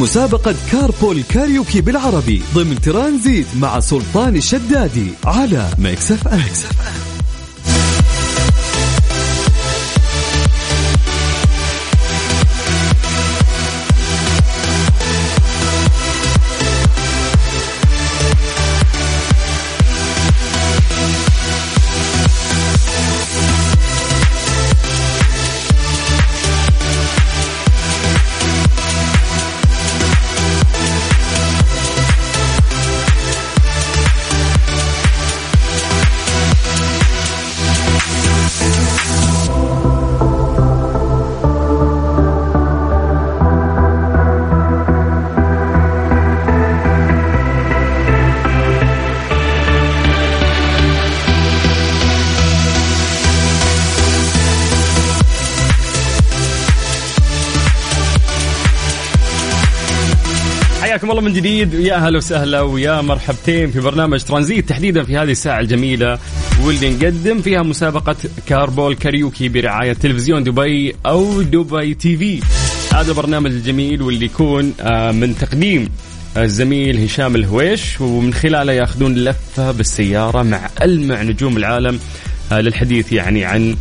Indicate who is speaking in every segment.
Speaker 1: مسابقة Carpool Karaoke بالعربي ضمن ترانزيت مع سلطان الشدادي على Mix FM.
Speaker 2: حياكم الله من جديد ويا أهلا وسهلا ويا مرحبتين في برنامج ترانزيت تحديدا في هذه الساعة الجميلة واللي نقدم فيها مسابقة Carpool Karaoke برعاية تلفزيون دبي أو Dubai TV. هذا البرنامج الجميل واللي يكون آه، من تقديم الزميل هشام الهويش ومن خلاله ياخذون لفة بالسيارة مع ألمع نجوم العالم آه، للحديث يعني عن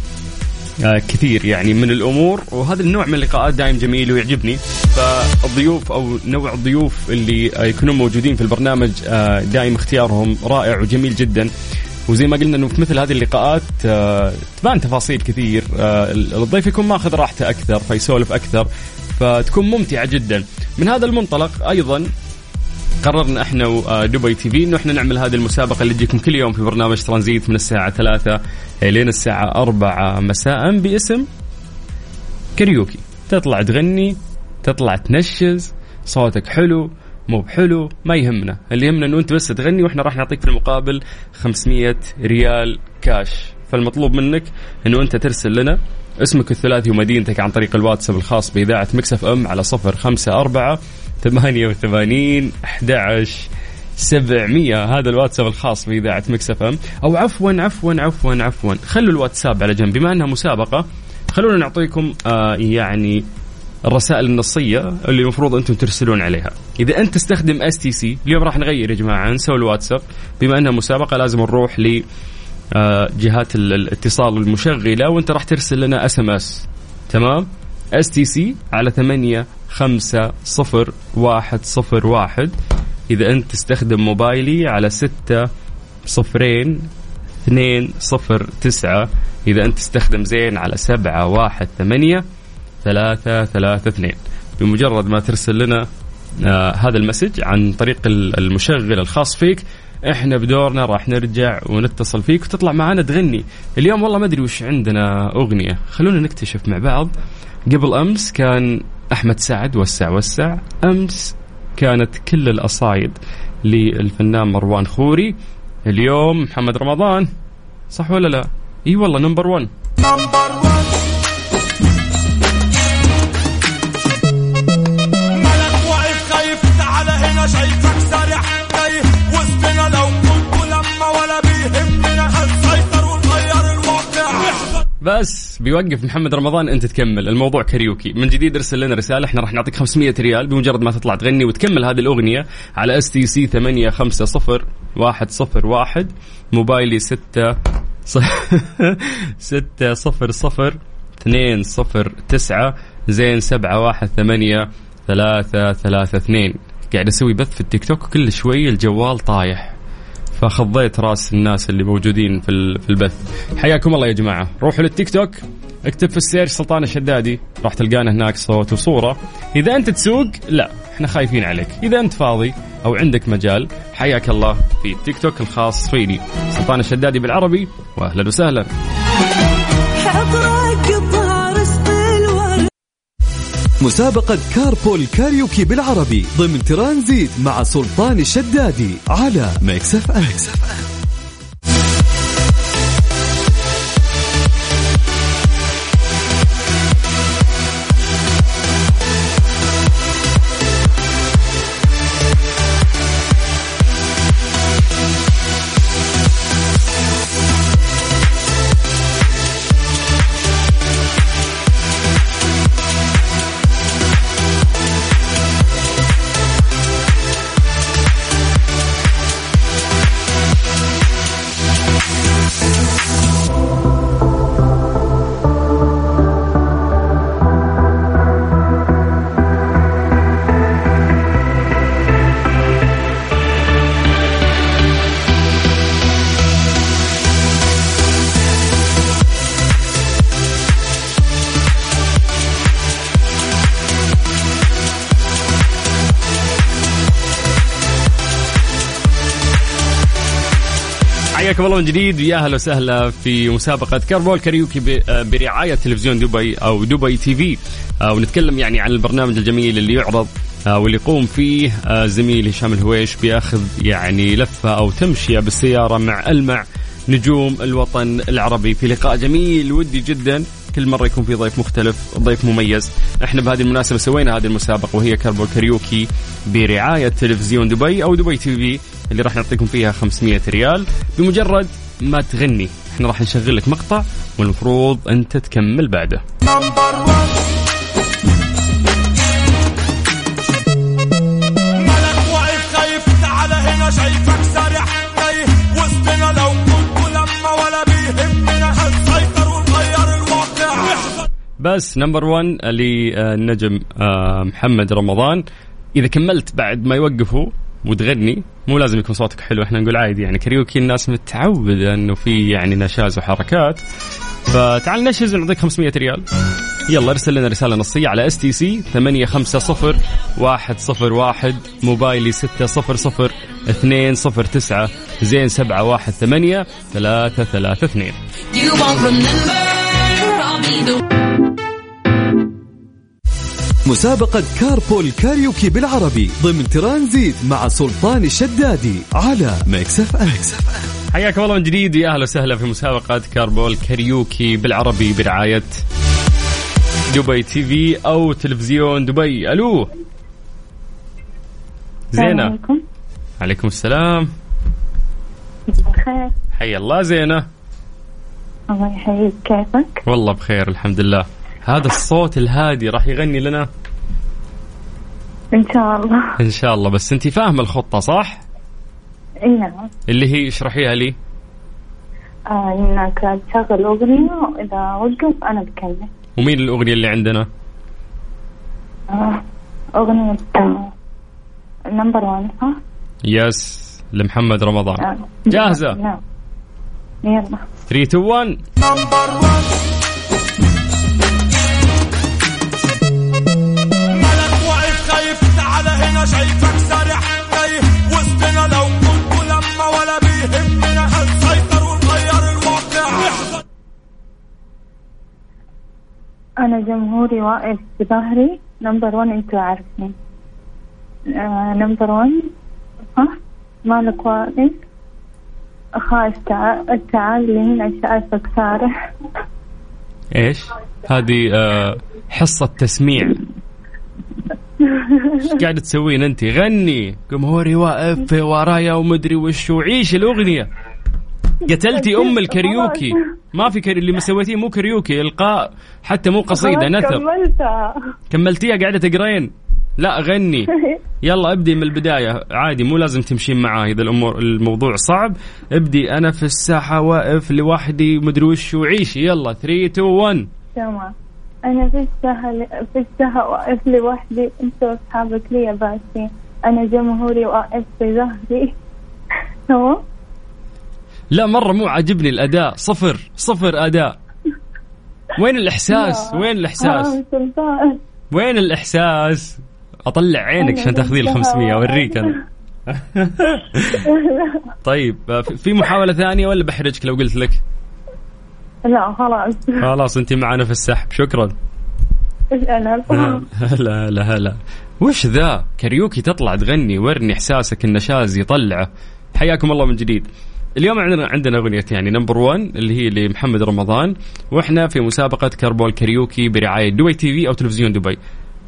Speaker 2: كثير يعني من الأمور وهذا النوع من اللقاءات دائم جميل ويعجبني. فالضيوف أو نوع الضيوف اللي آه، يكونون موجودين في البرنامج آه، دائم اختيارهم رائع وجميل جدا. وزي ما قلنا إنه في مثل هذه اللقاءات آه، تبان تفاصيل كثير. آه، الضيف يكون ماخذ راحته أكثر فيسولف أكثر فتكون ممتعة جدا. من هذا المنطلق أيضا قررنا إحنا ودبي تي في إنه إحنا نعمل هذه المسابقة اللي تجيكم كل يوم في برنامج ترانزيت من الساعة 3 لين الساعة 4 مساء باسم كاريوكي. تطلع تغني تطلع تنشز صوتك حلو مو بحلو ما يهمنا. اللي يهمنا إنه أنت بس تغني وإحنا راح نعطيك في المقابل 500 ريال كاش فالمطلوب منك إنه أنت ترسل لنا اسمك الثلاثي ومدينتك عن طريق الواتساب الخاص بإذاعة Mix FM على صفر خمسة أربعة ثمانية وثمانين أحد سبعمية. هذا الواتساب الخاص بإذاعة Mix FM. أو عفوا عفوا عفوا عفوا. خلوا الواتساب على جنب. بما أنها مسابقة خلونا نعطيكم آه يعني الرسائل النصية اللي المفروض أنتم ترسلون عليها. إذا أنت تستخدم STC اليوم راح نغير يا جماعة نسوي الواتساب. بما أنها مسابقة لازم نروح ل آه، جهات ال- الاتصال المشغلة وأنت راح ترسل لنا SMS تمام؟ STC على ثمانية خمسة صفر واحد صفر واحد. إذا أنت تستخدم موبايلي على ستة صفرين اثنين صفر تسعة. إذا أنت تستخدم زين على سبعة واحد ثمانية ثلاثة ثلاثة اثنين. بمجرد ما ترسل لنا آه هذا المسج عن طريق ال- المشغل الخاص فيك إحنا بدورنا راح نرجع ونتصل فيك وتطلع معنا تغني. اليوم والله ما أدري وش عندنا أغنية. خلونا نكتشف مع بعض. قبل أمس كان أحمد سعد وسع وسع. أمس كانت كل الأصايد للفنان مروان خوري. اليوم محمد رمضان صح ولا لا؟ إي والله number 1
Speaker 3: number 1
Speaker 2: بس بيوقف محمد رمضان انت تكمل. الموضوع كاريوكي. من جديد ارسل لنا رسالة إحنا راح نعطيك 500 ريال بمجرد ما تطلع تغني وتكمل هذه الأغنية على STC 850 101 موبايلي 6 6 صفر صفر اثنين صفر تسعة زين سبعة واحد ثمانية ثلاثة ثلاثة اثنين. قاعد أسوي بث في التيك توك كل شوي الجوال طايح. فخضيت راس الناس اللي موجودين في في البث. حياكم الله يا جماعة. روحوا للتيك توك اكتب في ال search سلطان الشدادي راح تلقانا هناك صوت وصورة. إذا أنت تسوق لا إحنا خايفين عليك. إذا أنت فاضي أو عندك مجال حياك الله في التيك توك الخاص فيني. سلطان الشدادي بالعربي واهلا وسهلا.
Speaker 1: مسابقة Carpool Karaoke بالعربي ضمن ترانزيت مع سلطان الشدادي على Mix FM.
Speaker 2: حياكم الله من جديد. ويا أهلا وسهلا في مسابقة Carpool Karaoke ب- برعاية تلفزيون دبي أو Dubai TV. آه، ونتكلم يعني عن البرنامج الجميل اللي يعرض آه، واللي يقوم فيه آه، زميل هشام الهويش بياخذ يعني لفة أو تمشية بالسيارة مع المع نجوم الوطن العربي. في لقاء جميل ودي جدا. كل مرة يكون في ضيف مختلف ضيف مميز. إحنا بهذه المناسبة سوينا هذه المسابقة وهي Carpool Karaoke برعاية تلفزيون دبي أو Dubai TV اللي راح نعطيكم فيها 500 ريال. بمجرد ما تغني إحنا راح نشغل لك مقطع والمفروض أنت تكمل بعده.
Speaker 3: number 1 ملك واقف خايف تعال هنا شايفك.
Speaker 2: بس number 1 للنجم آه، محمد رمضان. إذا كملت بعد ما يوقفوا وتغني مو لازم يكون صوتك حلو إحنا نقول عادي. يعني كاريوكي الناس متعوده إنه في يعني نشاز وحركات. فتعال نشز ونعطيك 500 ريال. يلا ارسل لنا رسالة نصية على STC 850 101 موبايلي 600 209 زين 718 332
Speaker 1: مسابقة Carpool Karaoke بالعربي ضمن ترانزيت مع سلطان الشدادي على Mix FM.
Speaker 2: حياكم الله من جديد يا أهلا وسهلا في مسابقة Carpool Karaoke بالعربي برعاية Dubai TV أو تلفزيون دبي. ألو. زينة.
Speaker 4: عليكم.
Speaker 2: عليكم السلام.
Speaker 4: بخير.
Speaker 2: حيا الله زينة.
Speaker 4: الله يحييك. كيفك؟
Speaker 2: والله بخير الحمد لله. هذا الصوت الهادي راح يغني لنا.
Speaker 4: إن شاء الله.
Speaker 2: إن شاء الله. بس انت فاهمة الخطة صح؟
Speaker 4: اي نعم
Speaker 2: اللي هي اشرحيها لي.
Speaker 4: آه إنك تشغل أغنية واذا وقف أنا بكمل
Speaker 2: ومين الأغنية اللي عندنا؟
Speaker 4: آه أغنية آه number one ها؟
Speaker 2: yes لمحمد رمضان.
Speaker 4: آه.
Speaker 2: جاهزة؟
Speaker 4: نعم. يلا.
Speaker 2: 3 2 1
Speaker 3: number 1 شايفك سارح تايه وسطنا لو كنت لما ولا بيهمنا هنسيطر ونغير الواقع.
Speaker 4: أنا جمهوري واقف بظهري number one أنتوا عارفين. آه number one ها مالك واقف؟ خايف تعال تعال لي هنا شايفك سارح.
Speaker 2: إيش؟ هذه آه، حصة تسميع. إيش قاعدة تسوين أنت؟ غني. جمهوري واقف ورايا ومدري وش وعيش الأغنية. قتلتي أم الكاريوكي. ما في كاري... اللي ما سويتيه مو كاريوكي. إلقاء حتى مو قصيدة
Speaker 4: خلاص
Speaker 2: نثر
Speaker 4: كملتها.
Speaker 2: كملتيها قاعدة تقرين؟ لا غني. يلا ابدي من البداية. عادي مو لازم تمشين معاه إذا الأمور الموضوع صعب. ابدي أنا في الساحة واقف لوحدي مدري وش وعيشي يلا 3 2 1
Speaker 4: تمام. أنا في السهل في السهل وأقف لوحدي أنت وأصحابك لي باسين أنا جمهوري وأقف في ظهري. تمام؟
Speaker 2: لا مرة مو عاجبني الأداء. صفر. صفر أداء. وين الإحساس؟ وين الإحساس؟
Speaker 4: آه،
Speaker 2: وين الإحساس؟ أطلع عينك عشان تاخذين ال 500 أوريك أنا. طيب في- في محاولة ثانية ولا بحرجك لو قلت لك؟
Speaker 4: لا خلاص.
Speaker 2: خلاص أنت معنا في السحب. شكرا. هلا هلا هلا وش ذا؟ كاريوكي تطلع تغني ورني إحساسك النشاز يطلعه. حياكم الله من جديد. اليوم عندنا عندنا أغنية يعني number 1 اللي هي لمحمد رمضان. وإحنا في مسابقة Carpool Karaoke برعاية دبي TV أو تلفزيون دبي.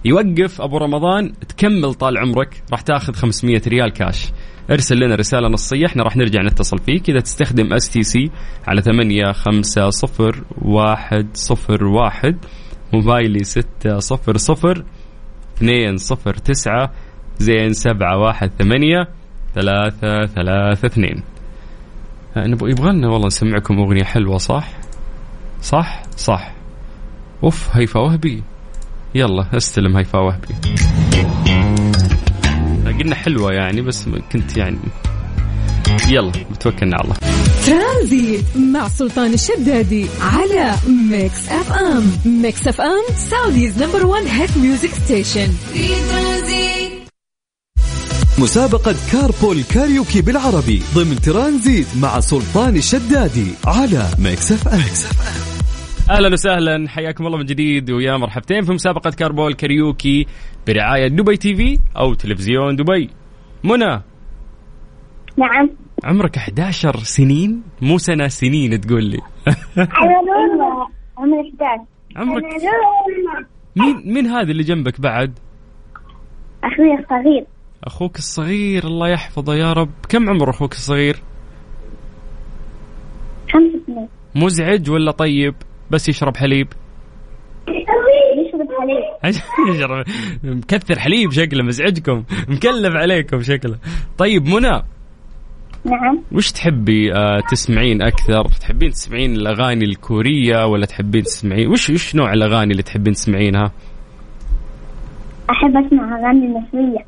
Speaker 2: يوقف أبو رمضان تكمل طال عمرك راح تاخذ 500 ريال كاش ارسل لنا رسالة نصية إحنا راح نرجع نتصل فيك. إذا تستخدم STC على 8 5 0 1 0 1 موبايلي 6 0 0 2 0 9 زين 7 1 8 3 3 2 نبغى يبغى لنا والله نسمعكم أغنية حلوة صح؟ صح؟ صح. أوف هيفا وهبي. يلا استلم هيفا وهبي. قلنا حلوة يعني بس كنت يعني يلا بتوكلنا على الله.
Speaker 5: ترانزيت مع سلطان الشدادي على Mix FM Mix FM Saudi's number 1 hit music station
Speaker 6: في ترانزيت
Speaker 1: مسابقة Carpool Karaoke بالعربي ضمن ترانزيت مع سلطان الشدادي على Mix FM
Speaker 2: أهلا وسهلا. حياكم الله من جديد ويا مرحبتين في مسابقة Carpool Karaoke برعاية دبي TV أو تلفزيون دبي. منى.
Speaker 7: نعم.
Speaker 2: عمرك 11 سنين؟ مو سنة سنين تقول لي.
Speaker 7: عمري 11
Speaker 2: عمرك مين مين هذا اللي جنبك بعد؟
Speaker 7: أخوي الصغير.
Speaker 2: أخوك الصغير. الله يحفظه يا رب. كم عمر أخوك الصغير؟
Speaker 7: خمس سنين.
Speaker 2: مزعج ولا طيب؟ بس يشرب حليب.
Speaker 7: يشرب حليب.
Speaker 2: يشرب. مكثر حليب شكله مزعجكم. مكلف عليكم شكله. طيب منى.
Speaker 7: نعم.
Speaker 2: وش تحبي آه تسمعين أكثر؟ تحبين تسمعين الأغاني الكورية ولا تحبين تسمعين؟ وش وش نوع الأغاني اللي تحبين تسمعينها؟
Speaker 7: أحب أسمع أغاني مصرية.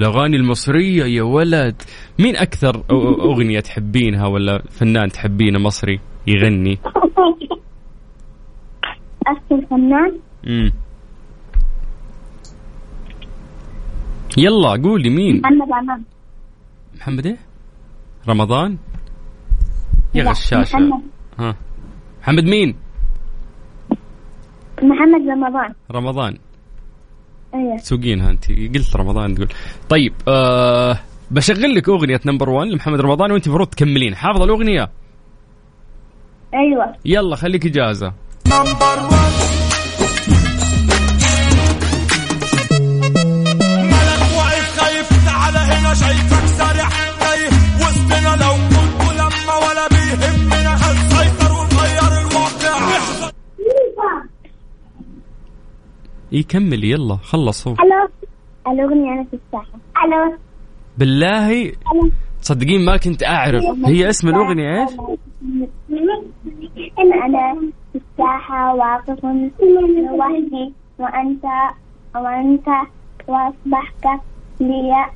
Speaker 2: الأغاني المصرية يا ولد. مين أكثر أغنية تحبينها ولا فنان تحبينه مصري يغني؟
Speaker 7: أكثر فنان
Speaker 2: امم يلا قولي مين؟
Speaker 7: محمد عمان
Speaker 2: محمد إيه؟ رمضان؟ يا
Speaker 7: لا،
Speaker 2: غشاشة.
Speaker 7: محمد.
Speaker 2: ها. محمد مين؟
Speaker 7: محمد رمضان.
Speaker 2: رمضان.
Speaker 7: أيوه
Speaker 2: تسوقينها أنت. قلت رمضان تقول. طيب آه بشغل لك أغنية نمبر 1 لمحمد رمضان وأنت المفروض تكملين. حافظة الأغنية؟
Speaker 7: أيوه.
Speaker 2: يلا خليك اجازه
Speaker 3: ملك واقف خايف تعالى هنا شايفك سارح تايه وسطنا لو كنت لما ولا بيهمنا هنسيطر ونغير الواقع.
Speaker 2: يكمل يلا خلص هو.
Speaker 7: ألو. الأغنية أنا في الساحة. ألو.
Speaker 2: بالله تصدقين ما كنت أعرف. هي اسم الأغنية إيش؟
Speaker 7: إن الساحة واقف لوحدي وأنت وأنت وأصبحت لي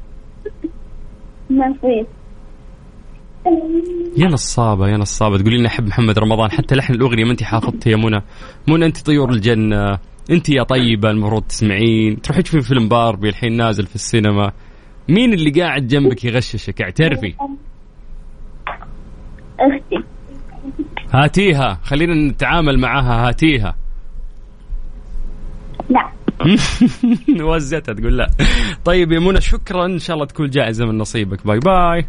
Speaker 7: نصيب
Speaker 2: يا نصابة يا نصابة. تقولي لنا أحب محمد رمضان حتى لحن الأغنية ما أنت حافظتها يا منى. منى أنت طيور الجنة. أنت يا طيبة المفروض تسمعين. تروحي تشوفين فيلم باربي الحين نازل في السينما. مين اللي قاعد جنبك يغششك؟ اعترفي
Speaker 7: أختي.
Speaker 2: هاتيها. خلينا نتعامل معاها هاتيها.
Speaker 7: لا.
Speaker 2: وزتها تقول لا. طيب يا منى شكرا. إن شاء الله تكون جائزة من نصيبك. bye bye.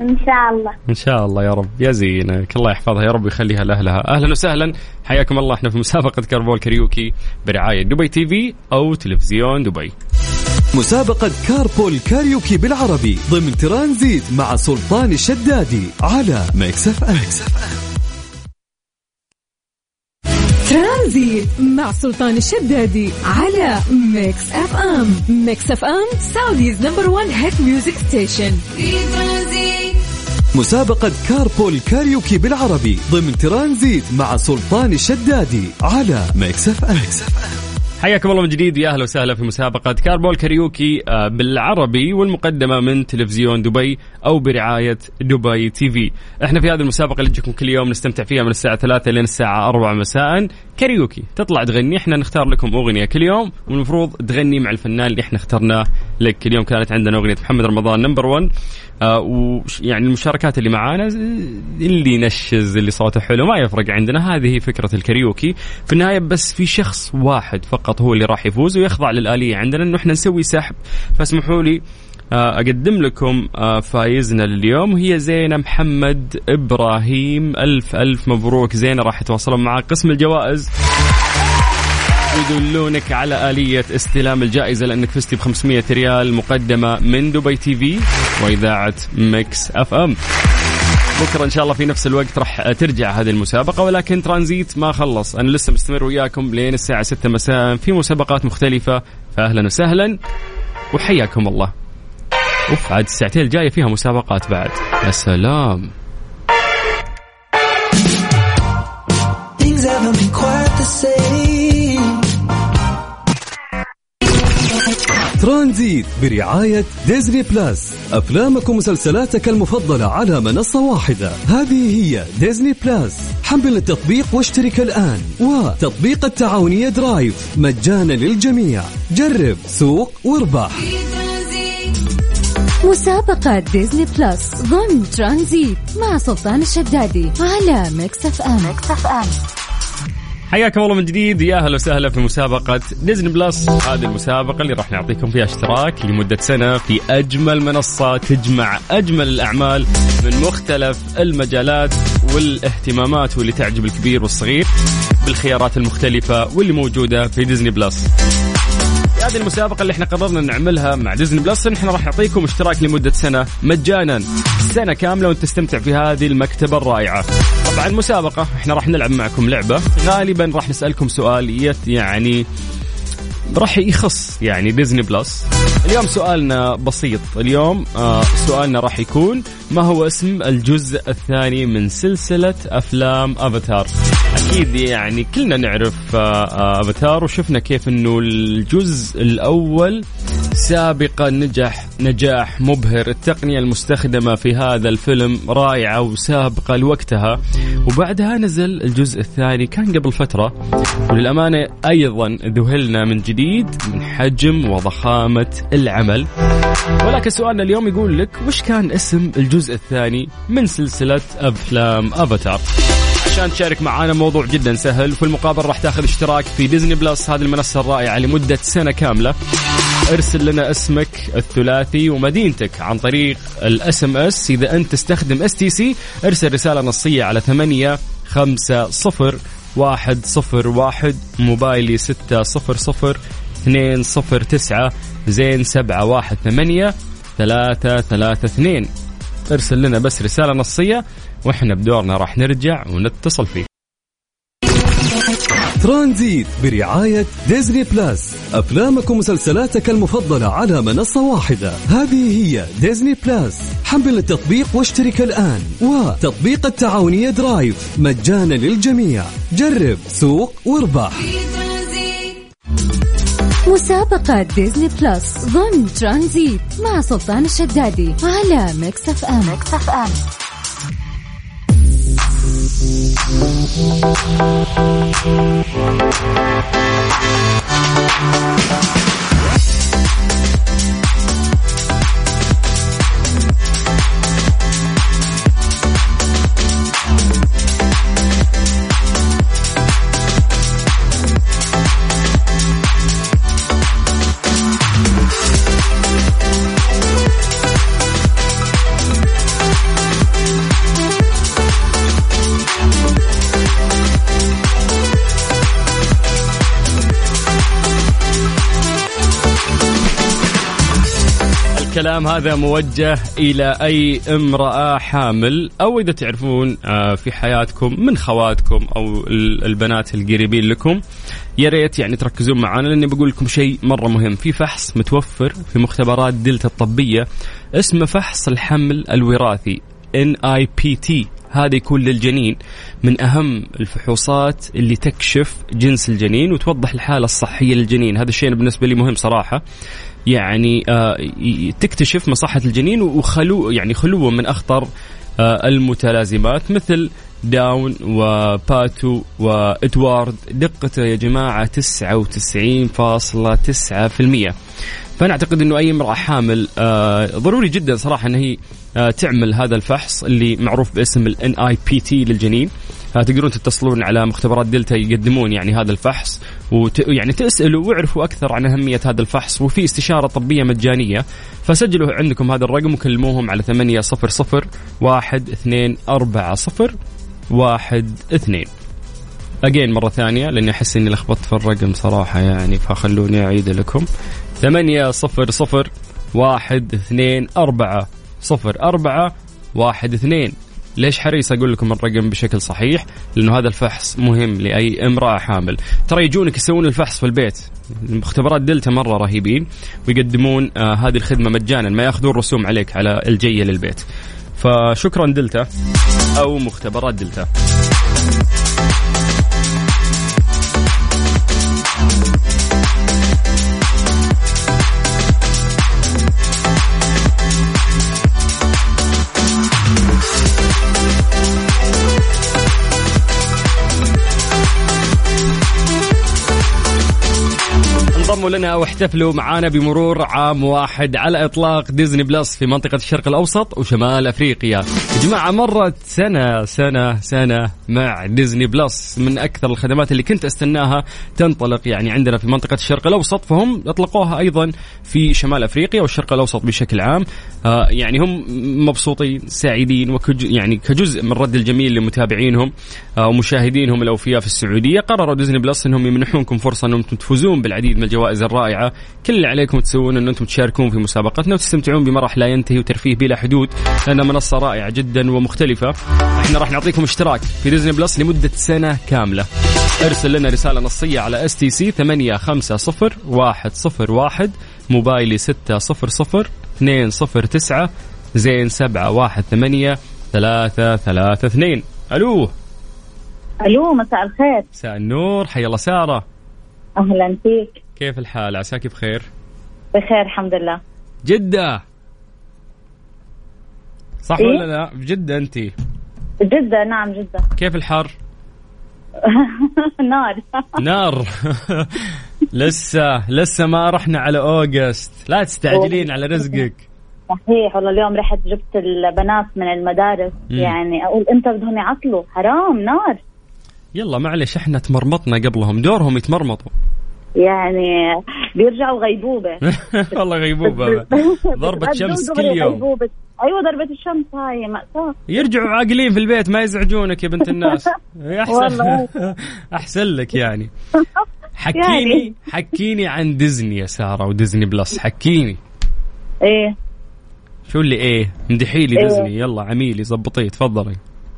Speaker 7: إن شاء الله.
Speaker 2: إن شاء الله يا رب. يا زينك. الله يحفظها يا رب ويخليها لأهلها. أهلا وسهلا. حياكم الله. إحنا في مسابقة Carpool Karaoke برعاية دبي TV أو تلفزيون دبي.
Speaker 1: مسابقة Carpool Karaoke بالعربي ضمن ترانزيت مع سلطان الشدادي على Mix FM.
Speaker 5: ترانزيت مع سلطان الشدادي على Mix FM. Mix FM Saudi's number 1 hit
Speaker 6: music station.
Speaker 1: مسابقة Carpool Karaoke بالعربي ضمن ترانزيت مع سلطان الشدادي على Mix FM.
Speaker 2: حياكم الله من جديد يا أهلا وسهلا في مسابقة Carpool Karaoke آه، بالعربي والمقدمة من تلفزيون دبي أو برعاية دبي TV. إحنا في هذه المسابقة اللي تجيكم كل يوم نستمتع فيها من الساعة 3 لين الساعة 4 مساء. كاريوكي، تطلع تغني إحنا نختار لكم أغنية كل يوم والمفروض تغني مع الفنان اللي إحنا اخترناه لك، كل يوم كانت عندنا أغنية محمد رمضان number 1 آه ويعني المشاركات اللي معانا اللي ينشز اللي صوته حلو ما يفرق عندنا. هذه هي فكرة الكاريوكي. في النهاية بس في شخص واحد فقط هو اللي راح يفوز ويخضع للآلية. عندنا إنه إحنا نسوي سحب. فاسمحوا لي آه، أقدم لكم آه، فايزنا لليوم. وهي زينة محمد إبراهيم. ألف ألف مبروك. زينة راح يتواصلون مع قسم الجوائز. يدلونك على آلية استلام الجائزة لأنك فزتي ب 500 ريال مقدمة من دبي TV وإذاعة Mix FM. بكرة إن شاء الله في نفس الوقت راح ترجع هذه المسابقة ولكن ترانزيت ما خلص. أنا لسه مستمر وياكم لين الساعة 6 مساء في مسابقات مختلفة. فأهلا وسهلا وحياكم الله. أوف عاد الساعتين الجاية فيها مسابقات بعد. يا سلام.
Speaker 8: Things haven't been quite the same.
Speaker 1: ترانزيت برعاية Disney Plus. أفلامك ومسلسلاتك المفضلة على منصة واحدة. هذه هي Disney Plus. حمل التطبيق واشترك الآن. وتطبيق التعاونية Drive. مجانا للجميع. جرب سوق واربح.
Speaker 5: مسابقة Disney Plus ضمن ترانزيت مع سلطان الشدادي على Mix FM. Mix FM.
Speaker 2: حياكم الله من جديد. يا أهلا وسهلا في مسابقة Disney Plus هذه المسابقة اللي راح نعطيكم فيها اشتراك لمدة سنة في أجمل منصة تجمع أجمل الأعمال من مختلف المجالات والاهتمامات واللي تعجب الكبير والصغير بالخيارات المختلفة واللي موجودة في Disney Plus هذه المسابقة اللي إحنا قررنا نعملها مع Disney Plus إحنا راح نعطيكم اشتراك لمدة سنة مجانا. سنة كاملة وأنت تستمتع في هذه المكتبة الرائعة. طبعا مسابقة. إحنا راح نلعب معكم لعبة. غالبا راح نسألكم سؤال يت يعني راح يخص. يعني ديزني بلس اليوم سؤالنا بسيط. اليوم آه سؤالنا راح يكون ما هو اسم الجزء الثاني من سلسلة أفلام أفاتار أكيد يعني كلنا نعرف آه آه أفاتار وشفنا كيف أنه الجزء الأول سابقا نجح نجاح مبهر. التقنية المستخدمة في هذا الفيلم رائعة وسابقة لوقتها. وبعدها نزل الجزء الثاني كان قبل فترة. وللأمانة أيضا ذهلنا من جديد من حجم وضخامة العمل. ولكن سؤالنا اليوم يقول لك وش كان اسم الجزء الثاني من سلسلة أفلام أفاتار؟ عشان تشارك معنا موضوع جدا سهل وفي المقابل راح تاخذ اشتراك في ديزني بلس. هذه المنصة الرائعة لمدة سنة كاملة. ارسل لنا اسمك الثلاثي ومدينتك عن طريق ال SMS. إذا أنت تستخدم STC ارسل رسالة نصية على ثمانية خمسة صفر واحد صفر واحد موبايلي ستة صفر صفر اثنين صفر تسعة زين سبعة واحد ثمانية ثلاثة ثلاثة اثنين. ارسل لنا بس رسالة نصية وإحنا بدورنا راح نرجع ونتصل فيك.
Speaker 1: ترانزيت برعاية Disney Plus. أفلامك ومسلسلاتك المفضلة على منصة واحدة. هذه هي Disney Plus. حمل التطبيق واشترك الآن. وتطبيق التعاونية Drive. مجانا للجميع. جرب سوق واربح.
Speaker 5: مسابقة Disney Plus ضمن ترانزيت مع سلطان الشدادي على Mix FM. Mix FM
Speaker 2: الكلام هذا موجه إلى أي امرأة حامل أو إذا تعرفون آه، في حياتكم من خواتكم أو ال- البنات القريبين لكم يا ريت يعني تركزون معنا لأني بقول لكم شيء مرة مهم. في فحص متوفر في مختبرات دلتا الطبية اسمه فحص الحمل الوراثي NIPT هذا يكون للجنين من أهم الفحوصات اللي تكشف جنس الجنين وتوضح الحالة الصحية للجنين. هذا الشيء بالنسبة لي مهم صراحة. يعني آه، تكتشف مصحة الجنين وخلو يعني خلوه من أخطر آه، المتلازمات مثل داون وباتو وإدوارد. دقته يا جماعة 99.9% فأنا أعتقد أنه أي امرأة حامل آه، ضروري جدا صراحة أن هي آه، تعمل هذا الفحص اللي معروف باسم ال NIPT للجنين. آه، تقدرون تتصلون على مختبرات دلتا يقدمون يعني هذا الفحص وت... يعني تسألوا واعرفوا أكثر عن أهمية هذا الفحص. وفي استشارة طبية مجانية فسجلوا عندكم هذا الرقم وكلموهم على 800 1 2 4 0 1 2 اجين مرة ثانية لأني أحس إني لخبطت في الرقم صراحة يعني فخلوني أعيد لكم 8 0 0 1 2 4 0 4 1 2 ليش حريص أقول لكم الرقم بشكل صحيح؟ لأنه هذا الفحص مهم لأي امرأة حامل، ترى يجونك يسوون الفحص في البيت، مختبرات دلتا مرة رهيبين ويقدمون آه هذه الخدمة مجانا ما يأخذون رسوم عليك على الجيه للبيت. فشكرا دلتا أو مختبرات دلتا. انضموا لنا واحتفلوا معانا بمرور عام واحد على إطلاق Disney Plus في منطقة الشرق الأوسط وشمال أفريقيا. يا جماعة مرت سنة سنة سنة مع Disney Plus من أكثر الخدمات اللي كنت أستناها تنطلق يعني عندنا في منطقة الشرق الأوسط فهم اطلقوها أيضا في شمال أفريقيا والشرق الأوسط بشكل عام. آه يعني هم مبسوطين سعيدين وكج يعني كجزء من الرد الجميل لمتابعينهم ومشاهدينهم الأوفياء في السعودية. قرروا Disney Plus أنهم يمنحونكم فرصة انهم تفوزون بالعديد من الجوائز الرائعة. كل اللي عليكم تسوون أن أنتم تشاركون في مسابقتنا وتستمتعون بمرح لا ينتهي وترفيه بلا حدود. لأنها منصة رائعة جدا ومختلفة. إحنا راح نعطيكم اشتراك في Disney Plus لمدة سنة كاملة. ارسل لنا رسالة نصية على STC 850 101 موبايلي 600 209 زين 718 332 ألو!
Speaker 9: ألو مساء الخير.
Speaker 2: مساء النور حيا الله سارة.
Speaker 9: أهلا فيك.
Speaker 2: كيف الحال؟ عساك بخير؟
Speaker 9: بخير الحمد لله.
Speaker 2: جدة. صح
Speaker 9: إيه؟
Speaker 2: ولا لا؟ بجدة أنت.
Speaker 9: جدة نعم جدة.
Speaker 2: كيف الحر؟
Speaker 9: نار.
Speaker 2: نار. لسه لسه ما رحنا على أوغست. لا تستعجلين على رزقك.
Speaker 9: صحيح والله اليوم رحت جبت البنات من المدارس.
Speaker 2: مم.
Speaker 9: يعني أقول إمتى بدهم يعطلوا. حرام نار.
Speaker 2: يلا معلش إحنا تمرمطنا قبلهم دورهم يتمرمطوا.
Speaker 9: يعني بيرجعوا غيبوبة.
Speaker 2: والله غيبوبة. ضربة شمس كل يوم.
Speaker 9: غيبوبة. أيوه ضربة الشمس هاي مأساة
Speaker 2: يرجعوا عاقلين في البيت ما يزعجونك يا بنت الناس. احسن. أحسن لك يعني. حكيني
Speaker 9: يعني.
Speaker 2: حكيني عن ديزني يا سارة و Disney Plus. حكيني.
Speaker 9: إيه.
Speaker 2: شو اللي إيه؟ مدحي لي
Speaker 9: إيه.
Speaker 2: ديزني. يلا عميلي زبطيه تفضلي.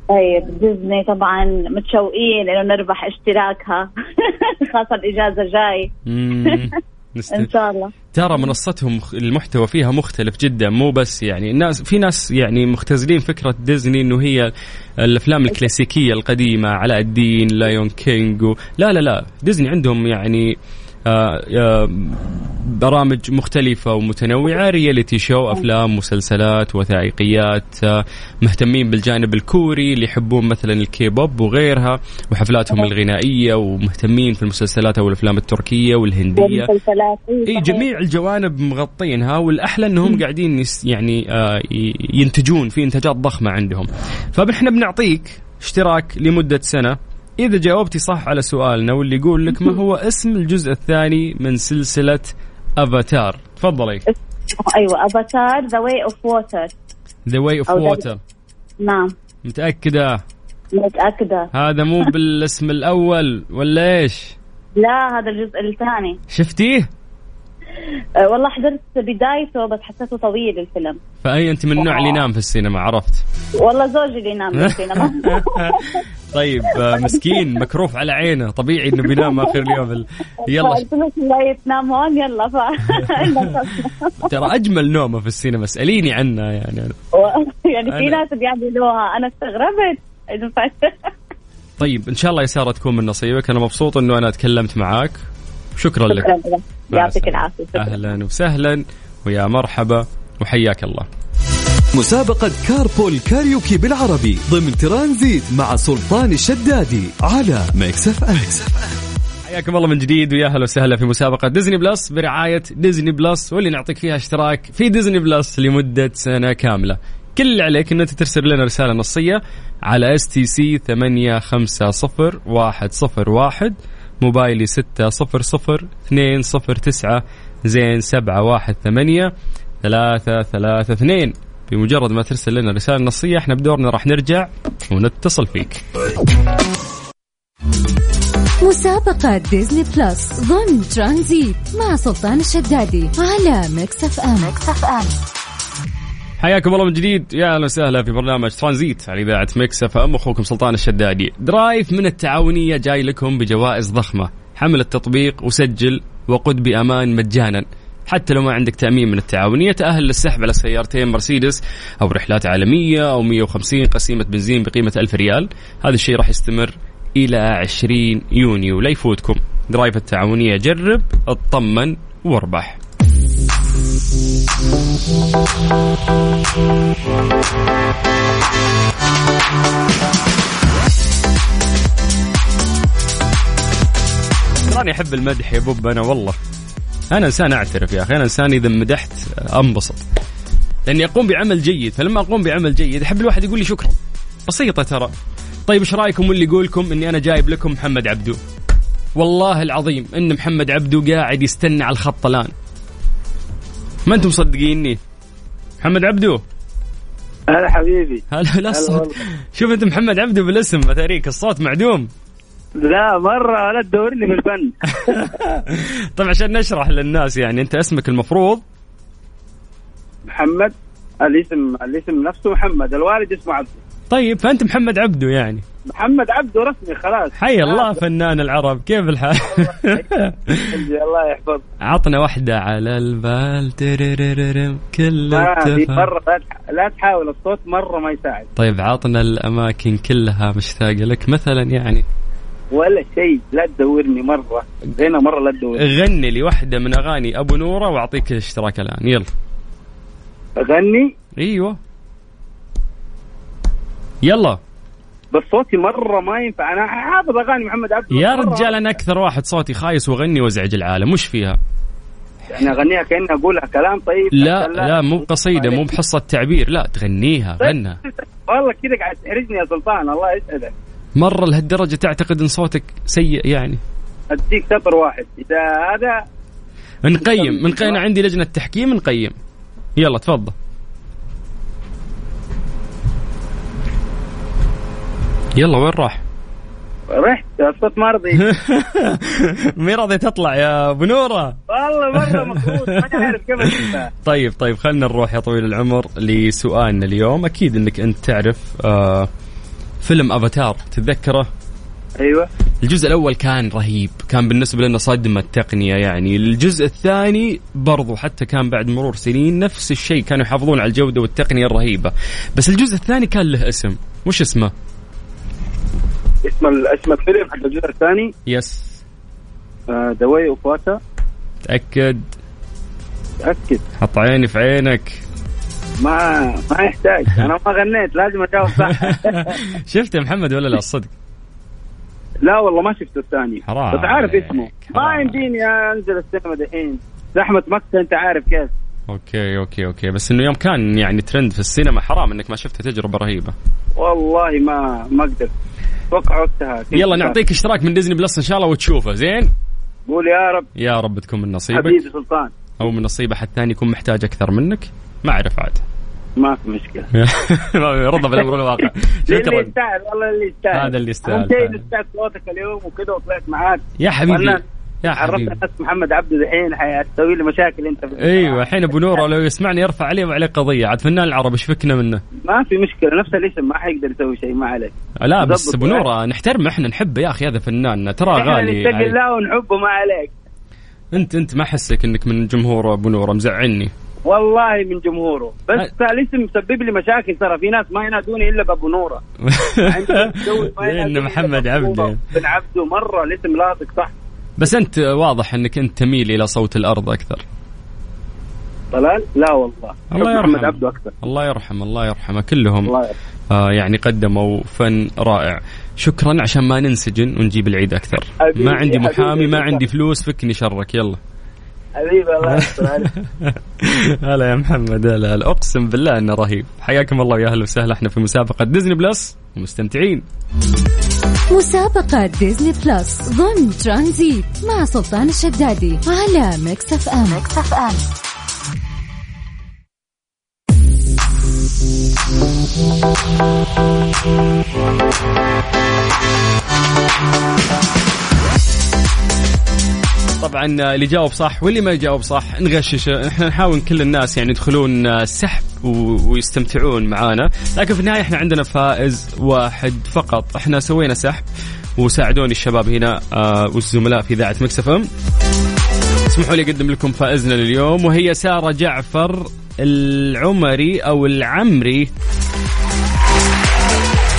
Speaker 9: طيب ديزني طبعا متشوقين إنه نربح اشتراكها. خاصة الإجازة جاي.
Speaker 2: مم.
Speaker 9: إن
Speaker 2: نست...
Speaker 9: شاء الله.
Speaker 2: ترى منصتهم المحتوى فيها مختلف جدا مو بس يعني الناس في ناس يعني مختزلين فكرة ديزني إنه هي الأفلام الكلاسيكية القديمة علاء الدين Lion King و... لا لا لا. ديزني عندهم يعني آه، آه، برامج مختلفة ومتنوعة reality show أفلام مسلسلات وثائقيات آه، مهتمين بالجانب الكوري اللي يحبون مثلا الكيبوب وغيرها وحفلاتهم الغنائية ومهتمين في المسلسلات أو الأفلام التركية والهندية.
Speaker 9: صحيح.
Speaker 2: جميع الجوانب مغطينها والأحلى إنهم قاعدين يعني آه ينتجون في إنتاجات ضخمة عندهم. فاحنا بنعطيك اشتراك لمدة سنة. إذا جاوبتي صح على سؤالنا واللي يقول لك ما هو اسم الجزء الثاني من سلسلة افاتار تفضلي.
Speaker 9: أيوه Avatar The Way
Speaker 2: of Water The
Speaker 9: Way of
Speaker 2: Water
Speaker 9: نعم.
Speaker 2: متأكدة؟
Speaker 9: متأكدة.
Speaker 2: هذا مو بالاسم الأول ولا إيش؟
Speaker 9: لا هذا الجزء الثاني.
Speaker 2: شفتيه؟
Speaker 9: والله حضرت بدايته بس حسيته طويل الفيلم.
Speaker 2: فأي أنت من النوع اللي ينام في السينما عرفت؟
Speaker 9: والله زوجي اللي ينام بالسينما
Speaker 2: طيب آه، مسكين مكروف على عينه طبيعي إنه بينام آخر اليوم ال- يلا.
Speaker 9: قلت لا تنام هون يلا ف
Speaker 2: ترى أجمل نومة في السينما اسأليني عنها يعني.
Speaker 9: يعني في ناس بيعملوها أنا استغربت.
Speaker 2: طيب إن شاء الله يا سارة تكون من نصيبك. أنا مبسوط إنه أنا تكلمت معاك. شكرا لك
Speaker 9: شكرا
Speaker 2: مع
Speaker 9: يعطيك. العافية.
Speaker 2: أهلا وسهلا ويا مرحبا وحياك الله
Speaker 1: مسابقة Carpool Karaoke بالعربي ضمن ترانزيت مع سلطان الشدادي على Mix FM
Speaker 2: حياكم الله من جديد ويا أهلا وسهلا في مسابقة Disney Plus برعاية Disney Plus واللي نعطيك فيها اشتراك في Disney Plus لمدة سنة كاملة. كل اللي عليك ان انت ترسل لنا رسالة نصية على STC 850101 موبايلي 600209 زين 718 332 بمجرد ما ترسل لنا رسالة نصية إحنا بدورنا راح نرجع ونتصل فيك.
Speaker 5: مسابقة Disney Plus ضمن ترانزيت مع سلطان الشدادي على Mix FM Mix FM
Speaker 2: حياكم الله من جديد. يا أهلا وسهلا في برنامج ترانزيت على إذاعة Mix FM. أخوكم سلطان الشدادي. Drive من التعاونية جاي لكم بجوائز ضخمة. حمل التطبيق وسجل وقد بأمان مجانا. حتى لو ما عندك تأمين من التعاونية تأهل للسحب على سيارتين مرسيدس أو رحلات عالمية أو 150 قسيمة بنزين بقيمة 1000 ريال. هذا الشيء راح يستمر إلى 20 يونيو. لا يفوتكم. Drive التعاونية جرب اطمن واربح. تراني أحب المدح يا بوب أنا والله. أنا إنسان أعترف يا أخي أنا إنسان إذا مدحت أنبسط. لأني أقوم بعمل جيد فلما أقوم بعمل جيد أحب الواحد يقول لي شكرا. بسيطة ترى. طيب إيش رأيكم واللي يقولكم إني أنا جايب لكم محمد عبدو؟ والله العظيم إن محمد عبدو قاعد يستنى على الخط الآن. ما أنتم مصدقيني؟ محمد عبدو.
Speaker 10: هلا حبيبي.
Speaker 2: هلا لا الصوت. شوف انت محمد عبدو بالاسم اتاريك الصوت معدوم.
Speaker 10: لا مرة لا تدورني في الفن.
Speaker 2: طيب عشان نشرح للناس يعني انت اسمك المفروض؟
Speaker 10: محمد الاسم الاسم نفسه محمد الوالد اسمه عبد
Speaker 2: طيب فأنت محمد عبدو يعني.
Speaker 10: محمد عبده رسمي خلاص.
Speaker 2: حي الله فنان العرب كيف الحال؟
Speaker 10: الله يحفظ
Speaker 2: عطنا واحدة على البال تررررم كل
Speaker 10: مرة لا تح- لا تحاول الصوت مرة ما يساعد.
Speaker 2: طيب عطنا الأماكن كلها مشتاقة لك مثلا يعني.
Speaker 10: ولا شيء لا تدورني مرة. هنا مرة لا تدورني.
Speaker 2: غني لي واحدة من أغاني أبو نورة وأعطيك الاشتراك الآن. يلا.
Speaker 10: أغني؟
Speaker 2: أيوة. يلا.
Speaker 10: بس صوتي مرة ما ينفع. أنا حافظ أغاني محمد عبده
Speaker 2: يا رجال أنا أكثر واحد صوتي خايس وغني وأزعج العالم. وش فيها؟
Speaker 10: يعني أغنيها كأني أقولها كلام طيب.
Speaker 2: لا لا. مو بقصيدة مو بحصة تعبير. لا تغنيها غنها.
Speaker 10: والله كذا قاعد تحرجني يا سلطان الله يسعدك.
Speaker 2: مرة لهالدرجة تعتقد أن صوتك سيء يعني؟
Speaker 10: أديك سطر واحد. إذا هذا
Speaker 2: نقيم نقيم. عندي لجنة تحكيم نقيم. يلا تفضل. يلا وين راح؟
Speaker 10: رحت الصوت ما رضي
Speaker 2: مي راضي تطلع يا أبو نورة؟
Speaker 10: والله مرة مضغوط ما عارف كيف.
Speaker 2: طيب طيب خلينا نروح يا طويل العمر لسؤالنا اليوم. أكيد إنك أنت تعرف آه فيلم أفاتار تتذكره؟
Speaker 10: أيوه.
Speaker 2: الجزء الأول كان رهيب. كان بالنسبة لنا صدمة تقنية يعني. الجزء الثاني برضو حتى كان بعد مرور سنين نفس الشيء كانوا يحافظون على الجودة والتقنية الرهيبة. بس الجزء الثاني كان له اسم. وش اسمه؟
Speaker 10: اسم اسم الفيلم حق الجزء الثاني.
Speaker 2: يس
Speaker 10: The Way of
Speaker 2: تأكد.
Speaker 10: تأكد.
Speaker 2: حط عيني في عينك.
Speaker 10: ما ما يحتاج. أنا ما غنيت لازم أجاوب صح.
Speaker 2: شفت يا محمد ولا لا؟ الصدق.
Speaker 10: لا والله ما شفت الثاني.
Speaker 2: حرام
Speaker 10: بس عارف اسمه. ما يمديني أنزل السينما دحين. زحمة مكة أنت عارف كيف.
Speaker 2: okay okay okay. بس إنه يوم كان يعني ترند في السينما حرام إنك ما شفته تجربة رهيبة.
Speaker 10: والله ما ما أقدر. أتوقع وقتها
Speaker 2: يلا نعطيك اشتراك من Disney Plus إن شاء الله وتشوفه زين؟
Speaker 10: قول يا رب.
Speaker 2: يا رب تكون من نصيبك.
Speaker 10: حبيبي سلطان.
Speaker 2: أو من نصيب أحد ثاني يكون محتاج أكثر منك. ما أعرف عاد.
Speaker 10: ما في مشكلة.
Speaker 2: رضا بالامر الواقع
Speaker 10: اللي
Speaker 2: شكرا.
Speaker 10: يستاهل والله اللي يستاهل.
Speaker 2: هذا اللي يستاهل
Speaker 10: أهم شيء صوتك اليوم وكذا وطلعت معاك.
Speaker 2: يا حبيبي. يا
Speaker 10: عرفت
Speaker 2: حبيبي.
Speaker 10: الناس محمد عبده دحين حتسوي لي مشاكل أنت في
Speaker 2: أيوه الحين ابو نوره لو يسمعني يرفع عليه وعليه قضية. عاد فنان العرب إيش فكنا منه؟
Speaker 10: ما في مشكلة نفس الاسم ما حيقدر يسوي شيء ما عليك
Speaker 2: لا بس ابو. نوره نحترمه إحنا نحبه يا أخي هذا فنان ترى غالي.
Speaker 10: نتقي. الله ونحبه ما عليك.
Speaker 2: أنت أنت ما احسك إنك من جمهور ابو نوره مزعلني.
Speaker 10: والله من جمهوره. بس الاسم مسبب لي مشاكل ترى في ناس ما ينادوني إلا بابو نوره
Speaker 2: لأن محمد عبده.
Speaker 10: بن عبده مرة الاسم لاصق صح؟
Speaker 2: بس أنت واضح إنك أنت تميل إلى صوت الأرض أكثر.
Speaker 10: طلال؟ لا والله.
Speaker 2: الله
Speaker 10: محمد
Speaker 2: يرحم
Speaker 10: عبده أكثر.
Speaker 2: الله يرحم الله يرحمه. كلهم
Speaker 10: الله يرحمه.
Speaker 2: آه يعني قدموا فن رائع. شكرا عشان ما ننسجن ونجيب العيد
Speaker 10: أكثر.
Speaker 2: ما عندي محامي ما. عندي فلوس فكني شرك. يلا.
Speaker 10: حبيبي الله
Speaker 2: هلا يا محمد هلا هلا. أقسم بالله إنه رهيب. حياكم الله يا أهلا وسهلا. إحنا في مسابقة Disney Plus ومستمتعين
Speaker 5: مسابقة Disney Plus. ضمن ترانزيت مع سلطان الشدادي على Mix FM. Mix FM.
Speaker 2: طبعا اللي جاوب صح واللي ما يجاوب صح نغششه إحنا نحاول كل الناس يعني يدخلون سحب ويستمتعون معانا. لكن في النهاية إحنا عندنا فائز واحد فقط. إحنا سوينا سحب وساعدوني الشباب هنا آه، والزملاء في إذاعة مكسف إم. اسمحوا لي أقدم لكم فائزنا لليوم وهي سارة جعفر العمري أو العمري.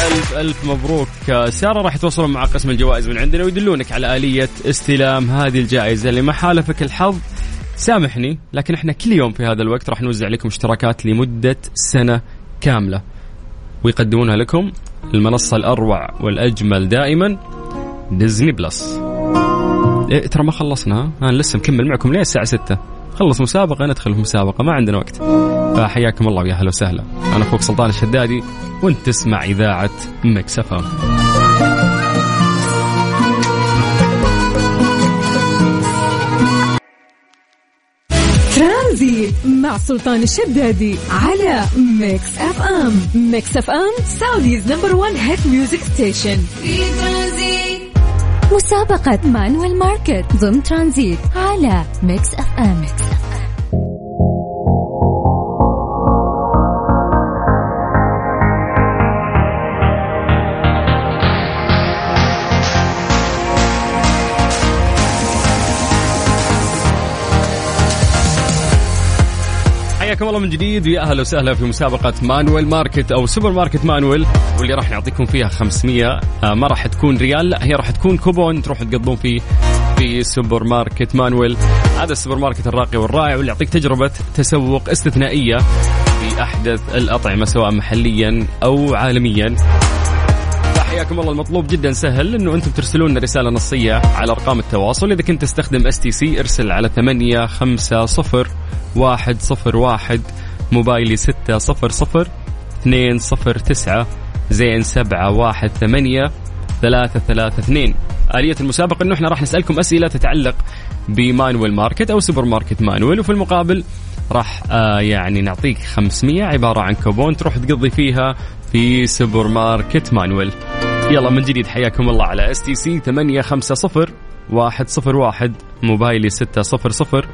Speaker 2: ألف ألف مبروك. سارة راح يتواصلون مع قسم الجوائز من عندنا ويدلونك على آلية استلام هذه الجائزة اللي ما حالفك الحظ. سامحني لكن إحنا كل يوم في هذا الوقت راح نوزع لكم اشتراكات لمدة سنة كاملة. ويقدمونها لكم المنصة الأروع والأجمل دائما ديزني بلس. إيه ترى ما خلصنا؟ أنا لسه مكمل معكم لين الساعة 6 خلص مسابقة ندخل في مسابقة ما عندنا وقت. فحياكم الله ويا أهلا وسهلا. أنا أخوك سلطان الشدادي وأنت تسمع إذاعة Mix FM.
Speaker 5: ترانزيت مع سلطان الشدادي على Mix FM. Mix FM Saudi's number 1 hit music station.
Speaker 6: في ترانزيت
Speaker 5: مسابقة Manuel Market ضمن ترانزيت على Mix FM. Mix FM.
Speaker 2: حياكم الله من جديد. ويا أهلا وسهلا في مسابقة Manuel Market أو سوبر ماركت مانويل واللي راح نعطيكم فيها 500 آه ما راح تكون ريال لا هي راح تكون كوبون تروحوا تقضون فيه في سوبر ماركت مانويل. هذا السوبر ماركت الراقي والرائع واللي يعطيك تجربة تسوق استثنائية في أحدث الأطعمة سواء محليا أو عالميا. حياكم الله. المطلوب جدا سهل إنه أنتم ترسلون رسالة نصية على أرقام التواصل. إذا كنت تستخدم STC ارسل على 8 5 0 1 0 1 موبايلي 6 0 0 2 0 9 زين 7 1 8 3 3 2 آلية المسابقة إنه إحنا راح نسألكم أسئلة تتعلق ب Manuel Market أو سوبر ماركت مانويل وفي المقابل راح آه يعني نعطيك 500 عبارة عن كوبون تروح تقضي فيها في سوبر ماركت مانويل. يلا من جديد حياكم الله على STC 850 101 موبايلي 600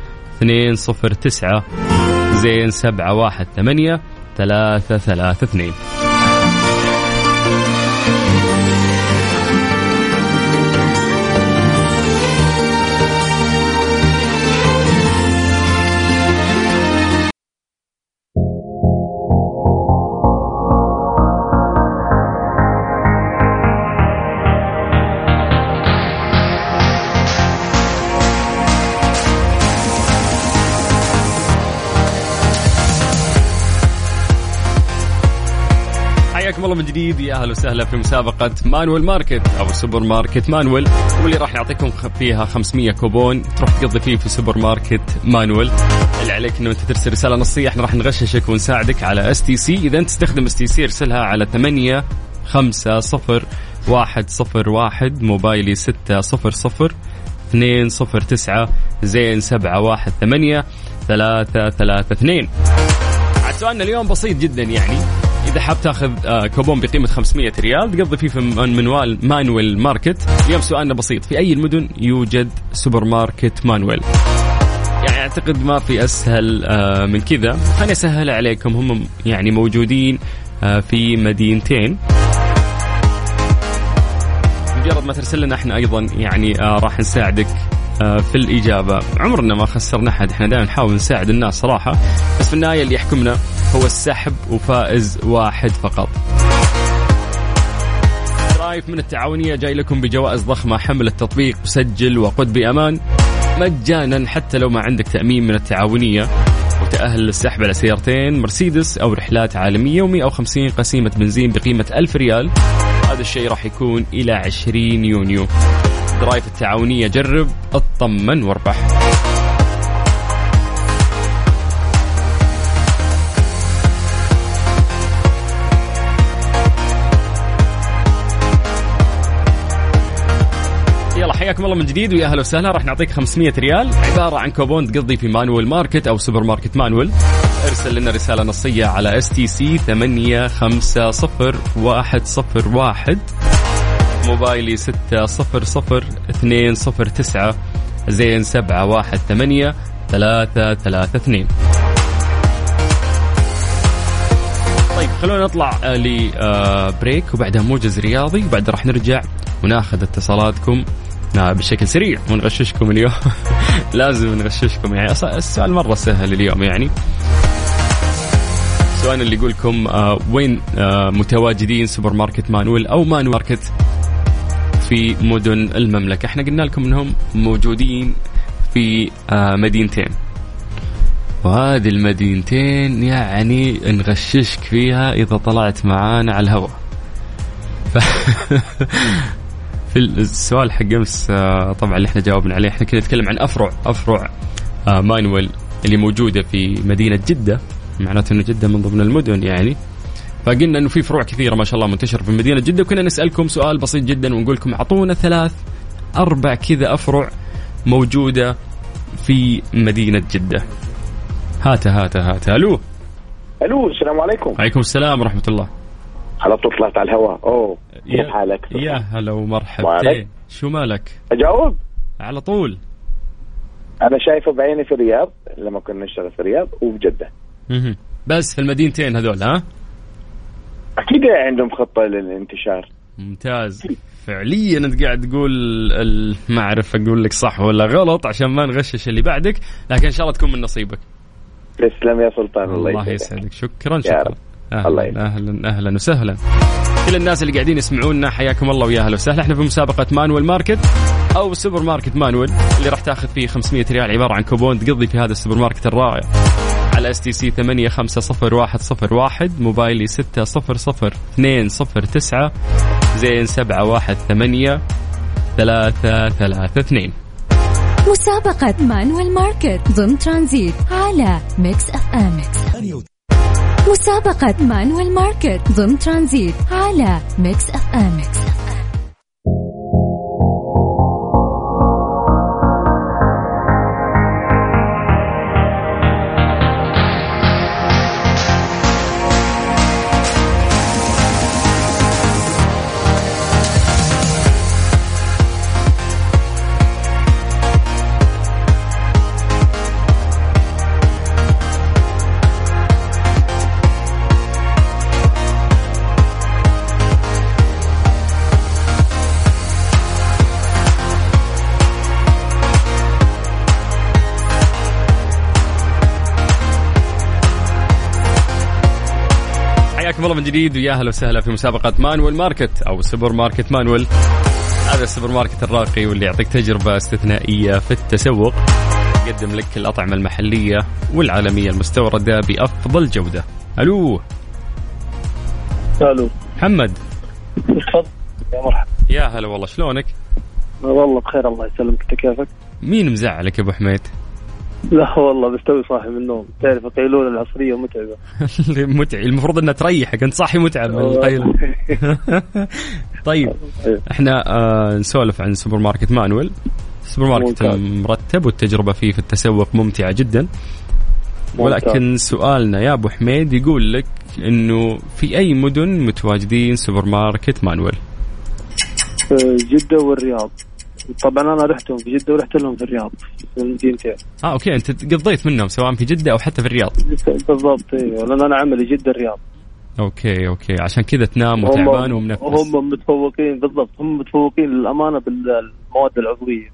Speaker 2: 209 زين 718 332 حياكم الله من جديد. يا أهلا وسهلا في مسابقة Manuel Market أو سوبر ماركت مانويل. واللي راح نعطيكم فيها 500 كوبون. تروح تقضي فيه في سوبر ماركت مانويل. اللي عليك إنه أنت ترسل رسالة نصية. إحنا راح نغششك ونساعدك على STC إذا أنت تستخدم STC ارسلها على 8 5 0 1 0 1 موبايلي 6 0 0 2 0 9 زين 7 1 8 3 3 2 عاد سؤالنا اليوم بسيط جدا يعني. إذا حاب تاخذ آه، كوبون بقيمة 500 ريال تقضي فيه في من- منوال Manuel Market. اليوم سؤالنا بسيط. في أي المدن يوجد سوبر ماركت مانويل؟ يعني أعتقد ما في أسهل آه، من كذا. خليني أسهل عليكم. هم يعني موجودين آه، في مدينتين. مجرد ما ترسل لنا إحنا أيضا يعني راح نساعدك. في الإجابة. عمرنا ما خسرنا أحد. إحنا دائما نحاول نساعد الناس صراحة بس في النهاية اللي يحكمنا هو السحب وفائز واحد فقط. Drive من التعاونية جاي لكم بجوائز ضخمة حمل التطبيق وسجل وقد بأمان. مجانا حتى لو ما عندك تأمين من التعاونية وتأهل للسحب على سيارتين مرسيدس أو رحلات عالمية و150 قسيمة بنزين بقيمة 1000 ريال. هذا الشيء راح يكون إلى 20 يونيو. Drive التعاونية. جرب اطمن واربح. يلا حياكم الله من جديد. ويا أهلا وسهلا. راح نعطيك 500 ريال. عبارة عن كوبون تقضي في Manuel Market أو سوبر ماركت مانويل. ارسل لنا رسالة نصية على STC 850101 موبايلي 600209 زين 718 332 طيب خلونا نطلع آه، ل break وبعدها موجز رياضي وبعدها راح نرجع وناخذ اتصالاتكم آه، بشكل سريع ونغششكم اليوم. لازم نغششكم يعني السؤال مرة سهل اليوم يعني. سؤال اللي يقولكم آه، وين آه، متواجدين سوبر ماركت مانويل أو Manuel Market؟ في مدن المملكة. إحنا قلنا لكم إنهم موجودين في آه، مدينتين. وهذه المدينتين يعني نغششك فيها إذا طلعت معانا على الهواء. ف... في السؤال حق أمس آه، طبعا اللي إحنا جاوبنا عليه إحنا كنا نتكلم عن أفرع أفرع آه، مانويل اللي موجودة في مدينة جدة. معناته إنه جدة من ضمن المدن يعني. فقلنا إنه في فروع كثيرة ما شاء الله منتشرة في مدينه جدة وكنا نسألكم سؤال بسيط جدا ونقول لكم أعطونا ثلاث أربع كذا افرع موجودة في مدينة جدة. هاته هاته هاته ألو.
Speaker 11: ألو السلام عليكم.
Speaker 2: عليكم السلام ورحمة الله.
Speaker 11: على طول طلعت على الهواء. أوه كيف حالك؟
Speaker 2: يا هلا ومرحبتين
Speaker 11: وعليك.
Speaker 2: شو مالك؟
Speaker 11: أجاوب.
Speaker 2: على طول.
Speaker 11: أنا شايفه بعيني في الرياض لما كنا نشتغل في الرياض وفي جدة.
Speaker 2: مهم. بس في المدينتين هذول ها؟
Speaker 11: أكيد عندهم خطة للانتشار.
Speaker 2: ممتاز. فعليا أنت قاعد تقول ما أعرف أقول لك صح ولا غلط عشان ما نغشش اللي بعدك لكن إن شاء الله تكون من نصيبك.
Speaker 11: تسلم يا سلطان الله,
Speaker 2: الله
Speaker 11: يسعدك.
Speaker 2: شكرا
Speaker 11: يا
Speaker 2: شكرا.
Speaker 11: رب. الله
Speaker 2: أهلا أهلا أهلا وسهلا. كل الناس اللي قاعدين يسمعونا حياكم الله ويا أهلا وسهلا. إحنا في مسابقة Manuel Market أو سوبر ماركت Manuel اللي راح تاخذ فيه 500 ريال عبارة عن كوبون تقضي في هذا السوبر ماركت الرائع. على STC 850101 موبايلي 600209 زين 718 332
Speaker 5: مسابقة Manuel Market ضمن ترانزيت على Mix FM. مسابقة Manuel Market ضمن ترانزيت على
Speaker 2: Mix FM. من جديد ويا أهلا وسهلا في مسابقة Manuel Market أو سوبر ماركت Manuel. هذا السوبر ماركت الراقي واللي يعطيك تجربة استثنائية في التسوق يقدم لك الأطعمة المحلية والعالمية المستوردة بأفضل جودة. ألو.
Speaker 12: ألو.
Speaker 2: محمد.
Speaker 12: تفضل يا مرحبا.
Speaker 2: يا هلا والله شلونك؟
Speaker 12: والله بخير الله يسلمك. أنت كيفك؟
Speaker 2: مين مزعلك يا أبو حميد؟
Speaker 12: لا والله بس توي صاحي من النوم. تعرف القيلولة العصرية متعبة.
Speaker 2: متعب المفروض إنها تريحك. أنت صاحي متعب من القيلولة. طيب إحنا آه نسولف عن سوبر ماركت Manuel. سوبر ماركت. مرتب والتجربة فيه في التسوق ممتعة جدا. ولكن سؤالنا يا أبو حميد يقول لك إنه في أي مدن متواجدين سوبر ماركت Manuel؟
Speaker 12: في جدة والرياض. طبعا أنا رحتهم في جدة ورحت لهم في الرياض في المدينتين
Speaker 2: آه okay أنت قضيت منهم سواء في جدة أو حتى في الرياض.
Speaker 12: بالضبط أيوه لأن أنا عملي جدة الرياض.
Speaker 2: okay okay عشان كذا تنام وتعبان ومنفس
Speaker 12: هم متفوقين بالضبط هم متفوقين للأمانة بالمواد العضوية.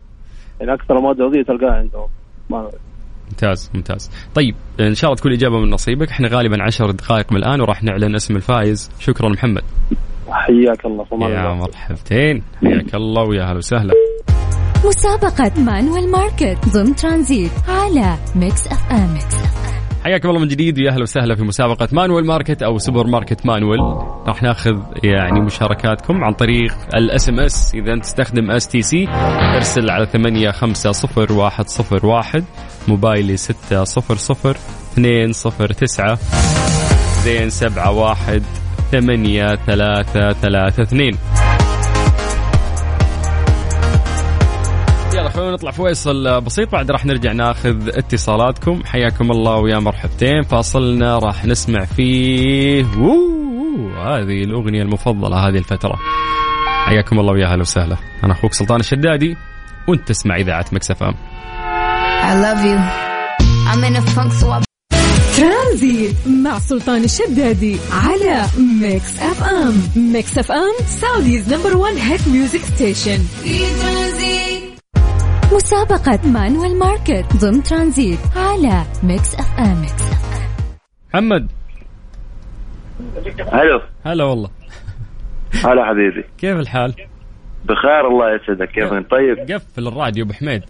Speaker 12: يعني أكثر المواد العضوية تلقاها عندهم. ما
Speaker 2: ممتاز ممتاز. طيب إن شاء الله تكون اجابه من نصيبك. إحنا غالبا عشر دقائق من الآن وراح نعلن اسم الفائز. شكرا محمد.
Speaker 12: حياك الله
Speaker 2: يا. مرحبتين. حياك الله ويا هلا وسهلا.
Speaker 5: مسابقة Manuel Market ضمن ترانزيت على Mix FM
Speaker 2: حياكم الله من جديد ويا أهلا وسهلا في مسابقة Manuel Market أو سوبر ماركت Manuel راح ناخذ يعني مشاركاتكم عن طريق ال SMS إذا أنت تستخدم STC ارسل على ثمانية خمسة صفر واحد صفر واحد موبايلي ستة صفر صفر اثنين صفر تسعة زين سبعة واحد ثمانية ثلاثة ثلاثة اثنين. خلونا نطلع فويصل بسيط بعد راح نرجع ناخذ اتصالاتكم. حياكم الله ويا مرحبتين. فاصلنا راح نسمع فيه ووو هذه الأغنية المفضلة هذه الفترة. حياكم الله ويا هلا وسهلا. أنا أخوك سلطان الشدادي وأنت تسمع إذاعة Mix FM.
Speaker 6: I love you. I'm in a funk, so I
Speaker 5: ترانزيت مع سلطان الشدادي على Mix FM. Mix FM Saudi's number 1 hit music station. مسابقة Manuel Market ضمن ترانزيت على Mix FM.
Speaker 2: محمد.
Speaker 10: ألو
Speaker 2: هلا والله.
Speaker 10: هلا حبيبي.
Speaker 2: كيف الحال؟
Speaker 10: بخير الله يسعدك. كيف أنت؟ طيب.
Speaker 2: قفل الراديو أبو حميد.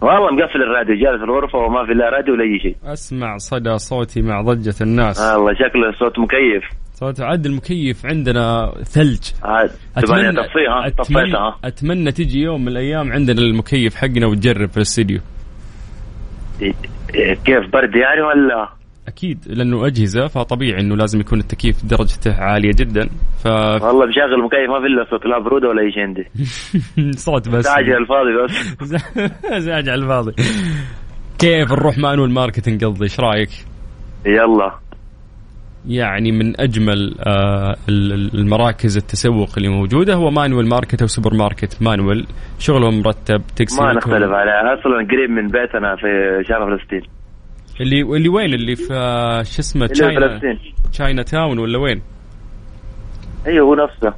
Speaker 10: والله مقفل الراديو. جالس في الغرفة وما في لا راديو ولا أي شيء.
Speaker 2: أسمع صدى صوتي مع ضجة الناس.
Speaker 10: الله شكله صوت مكيف.
Speaker 2: صوت عد المكيف عندنا ثلج.
Speaker 10: عاد تبغاني اطفيها طفيتها؟
Speaker 2: أتمنى تجي يوم من الأيام عندنا المكيف حقنا وتجرب في الاستديو.
Speaker 10: إيه، إيه، كيف برد يعني ولا؟
Speaker 2: أكيد لأنه أجهزة فطبيعي إنه لازم يكون التكييف درجته عالية جدا ف
Speaker 10: والله مشغل المكيف ما في إلا صوت لا بروده ولا اي شيء عندي.
Speaker 2: صوت بس.
Speaker 10: ازعاج على الفاضي بس.
Speaker 2: ازعاج على الفاضي. كيف نروح Manuel Market قصدي؟ إيش رأيك؟
Speaker 10: يلا.
Speaker 2: يعني من أجمل آه، ال- ال- المراكز التسوق اللي موجودة. هو Manuel Market أو سوبر ماركت Manuel شغلهم مرتب تقسيمتهم
Speaker 10: ما نختلف عليها أصلا قريب من بيتنا في شارع فلسطين.
Speaker 2: اللي اللي وين؟ اللي في آه، شو اسمه؟
Speaker 10: China
Speaker 2: China Town ولا وين؟
Speaker 10: أيوه هو نفسه.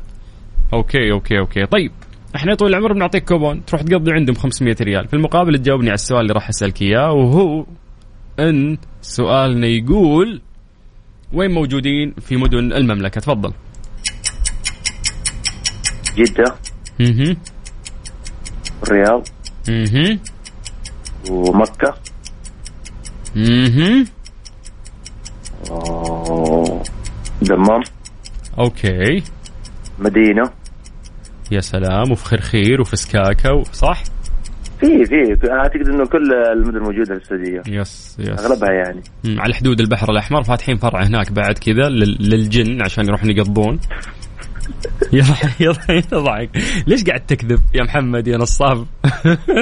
Speaker 2: okay okay okay. طيب إحنا طويل العمر بنعطيك كوبون. تروح تقضي عندهم 500 ريال. في المقابل تجاوبني على السؤال اللي راح أسألك إياه وهو إن سؤالنا يقول وين موجودين في مدن المملكة؟ تفضل.
Speaker 10: جدة.
Speaker 2: أها
Speaker 10: الرياض.
Speaker 2: أها
Speaker 10: ومكة.
Speaker 2: أها
Speaker 10: دمام.
Speaker 2: أوكي.
Speaker 10: مدينة.
Speaker 2: يا سلام وفي خرخير وفي سكاكا صح؟
Speaker 10: في في أعتقد إنه كل المدن موجودة في السعودية.
Speaker 2: يس يس.
Speaker 10: أغلبها يعني.
Speaker 2: مم، على حدود البحر الأحمر فاتحين فرع هناك بعد كذا لل- للجن عشان يروحون يقضون. يضحك يضحك ليش قاعد تكذب يا محمد يا نصاب؟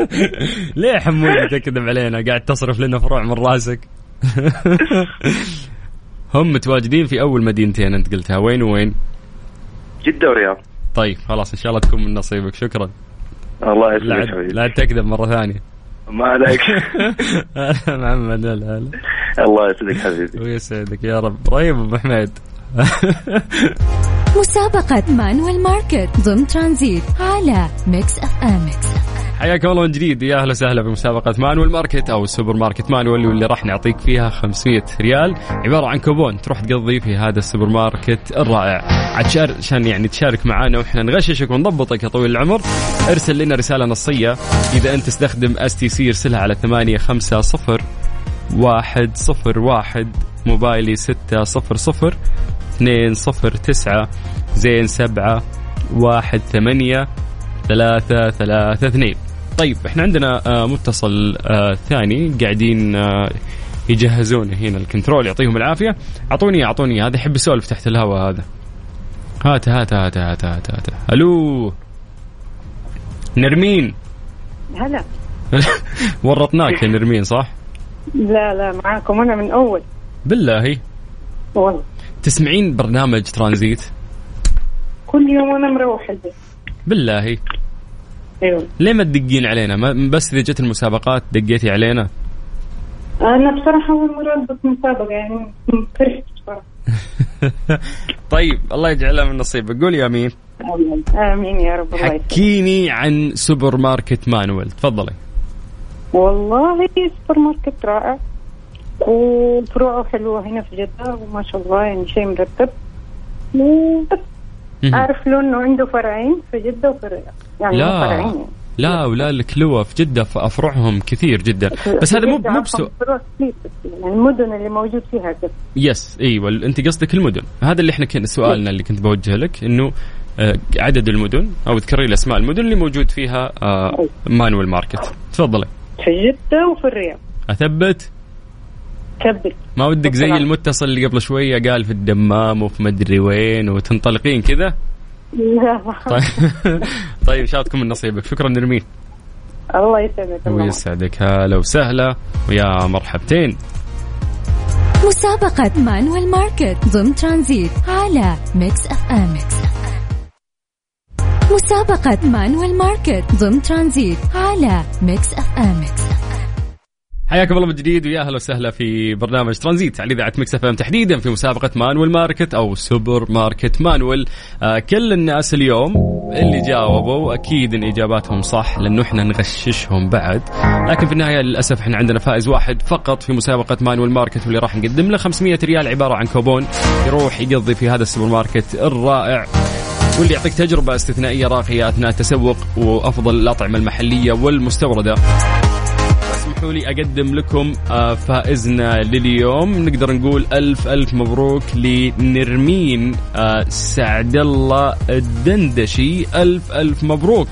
Speaker 2: ليه حمودي تكذب علينا؟ قاعد تصرف لنا فروع من راسك. هم متواجدين في أول مدينتين أنت قلتها. وين وين؟
Speaker 10: جدة والرياض
Speaker 2: طيب خلاص إن شاء الله تكون من نصيبك. شكرا.
Speaker 10: الله يسلمك حبيبي.
Speaker 2: لا تكذب مرة ثانية.
Speaker 10: ما عليك.
Speaker 2: محمد هلا هلا
Speaker 10: الله يسعدك حبيبي.
Speaker 2: ويسعدك يا رب. طيب أبو حميد.
Speaker 5: مسابقة Manuel Market ضمن ترانزيت على Mix FM.
Speaker 2: حياكم الله من جديد. يا أهلا وسهلا في مسابقة Manuel Market أو السوبر ماركت Manuel واللي راح نعطيك فيها 500 ريال. عبارة عن كوبون تروح تقضي في هذا السوبر ماركت الرائع. عشان يعني تشارك معنا وإحنا نغششك ونضبطك يا طويل العمر. ارسل لنا رسالة نصية. إذا أنت تستخدم STC ارسلها على 850 واحد صفر واحد. موبايلي ستة صفر صفر. اثنين صفر تسعة زين سبعة واحد ثمانية ثلاثة ثلاثة اثنين. طيب إحنا عندنا آه، متصل آه، ثاني قاعدين آه، يجهزون هنا ال control يعطيهم العافية. أعطوني أعطوني هذا يحب يسولف تحت الهواء هذا. هات هات هات هات هات هات. ألو؟ نرمين.
Speaker 13: هلا.
Speaker 2: ورطناك يا نرمين صح؟
Speaker 13: لا لا معاكم. أنا من أول.
Speaker 2: بالله.
Speaker 13: والله.
Speaker 2: تسمعين برنامج ترانزيت؟
Speaker 13: كل يوم أنا مروح البيت.
Speaker 2: بالله.
Speaker 13: أيوه.
Speaker 2: ليه ما تدقين علينا؟ ما بس إذا جت المسابقات دقيتي علينا؟
Speaker 13: أنا بصراحة أول مرة البس مسابقة يعني فرحت بصراحة.
Speaker 2: طيب الله يجعلها من نصيبك قول يا أمين.
Speaker 13: آمين يا رب الله
Speaker 2: حكيني عن سوبر ماركت Manuel. تفضلي.
Speaker 13: والله سوبر ماركت رائع وفروعه حلوة هنا في جدة وما شاء الله يعني شيء مرتب. وبس أعرف له إنه عنده فرعين في جدة وفي الرياض يعني
Speaker 2: لا.
Speaker 13: فرعين.
Speaker 2: لا ولا الحلوة في جدة في أفرعهم كثير جدا بس هذا مو مو بسوء
Speaker 13: يعني المدن اللي موجود فيها جدة.
Speaker 2: yes إيوه أنت قصدك المدن. هذا اللي إحنا كان سؤالنا اللي كنت بوجه لك إنه آه، عدد المدن أو اذكري لي أسماء المدن اللي موجود فيها آه، مانويل ماركت. تفضلي.
Speaker 13: في جدة وفي الرياض.
Speaker 2: أثبت.
Speaker 13: كبد
Speaker 2: ما ودك زي. المتصل اللي قبل شوية قال في الدمام وفي مدري وين وتنطلقين كذا
Speaker 13: لا.
Speaker 2: طيب. طيب شاطكم من نصيبك شكرا نرمين.
Speaker 13: الله يسعدك. الله
Speaker 2: ويسعدك هلا وسهلا ويا مرحبتين.
Speaker 5: مسابقة مانويل ماركت ضمن ترانزيت على Mix FM. مسابقة مانويل ماركت ضمن ترانزيت على Mix FM.
Speaker 2: حياكم الله من جديد ويا أهلا وسهلا في برنامج ترانزيت على إذاعة Mix FM تحديدا في مسابقة مانويل ماركت أو سوبر ماركت مانويل. آه كل الناس اليوم اللي جاوبوا أكيد إن إجاباتهم صح لأنه إحنا نغششهم بعد. لكن في النهاية للأسف إحنا عندنا فائز واحد فقط في مسابقة مانويل ماركت واللي راح نقدم له 500 ريال عبارة عن كوبون يروح يقضي في هذا السوبر ماركت الرائع واللي يعطيك تجربة استثنائية راقيه اثناء التسوق وأفضل الأطعمة المحلية والمستوردة. اسمحوا لي أقدم لكم آه، فائزنا لليوم. نقدر نقول ألف ألف مبروك لنرمين آه، سعد الله الدندشي. ألف ألف مبروك.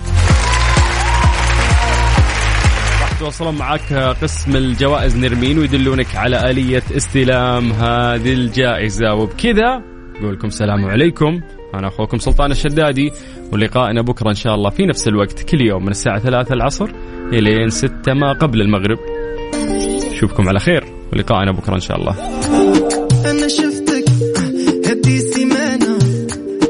Speaker 2: راح يتواصلون معك قسم الجوائز نرمين ويدلونك على آلية استلام هذه الجائزة. وبكذا نقول لكم السلام عليكم. أنا أخوكم سلطان الشدادي ولقائنا بكرة إن شاء الله في نفس الوقت كل يوم من الساعة ثلاثة العصر إلين ستة ما قبل المغرب. أشوفكم على خير ولقائنا بكرة إن شاء الله.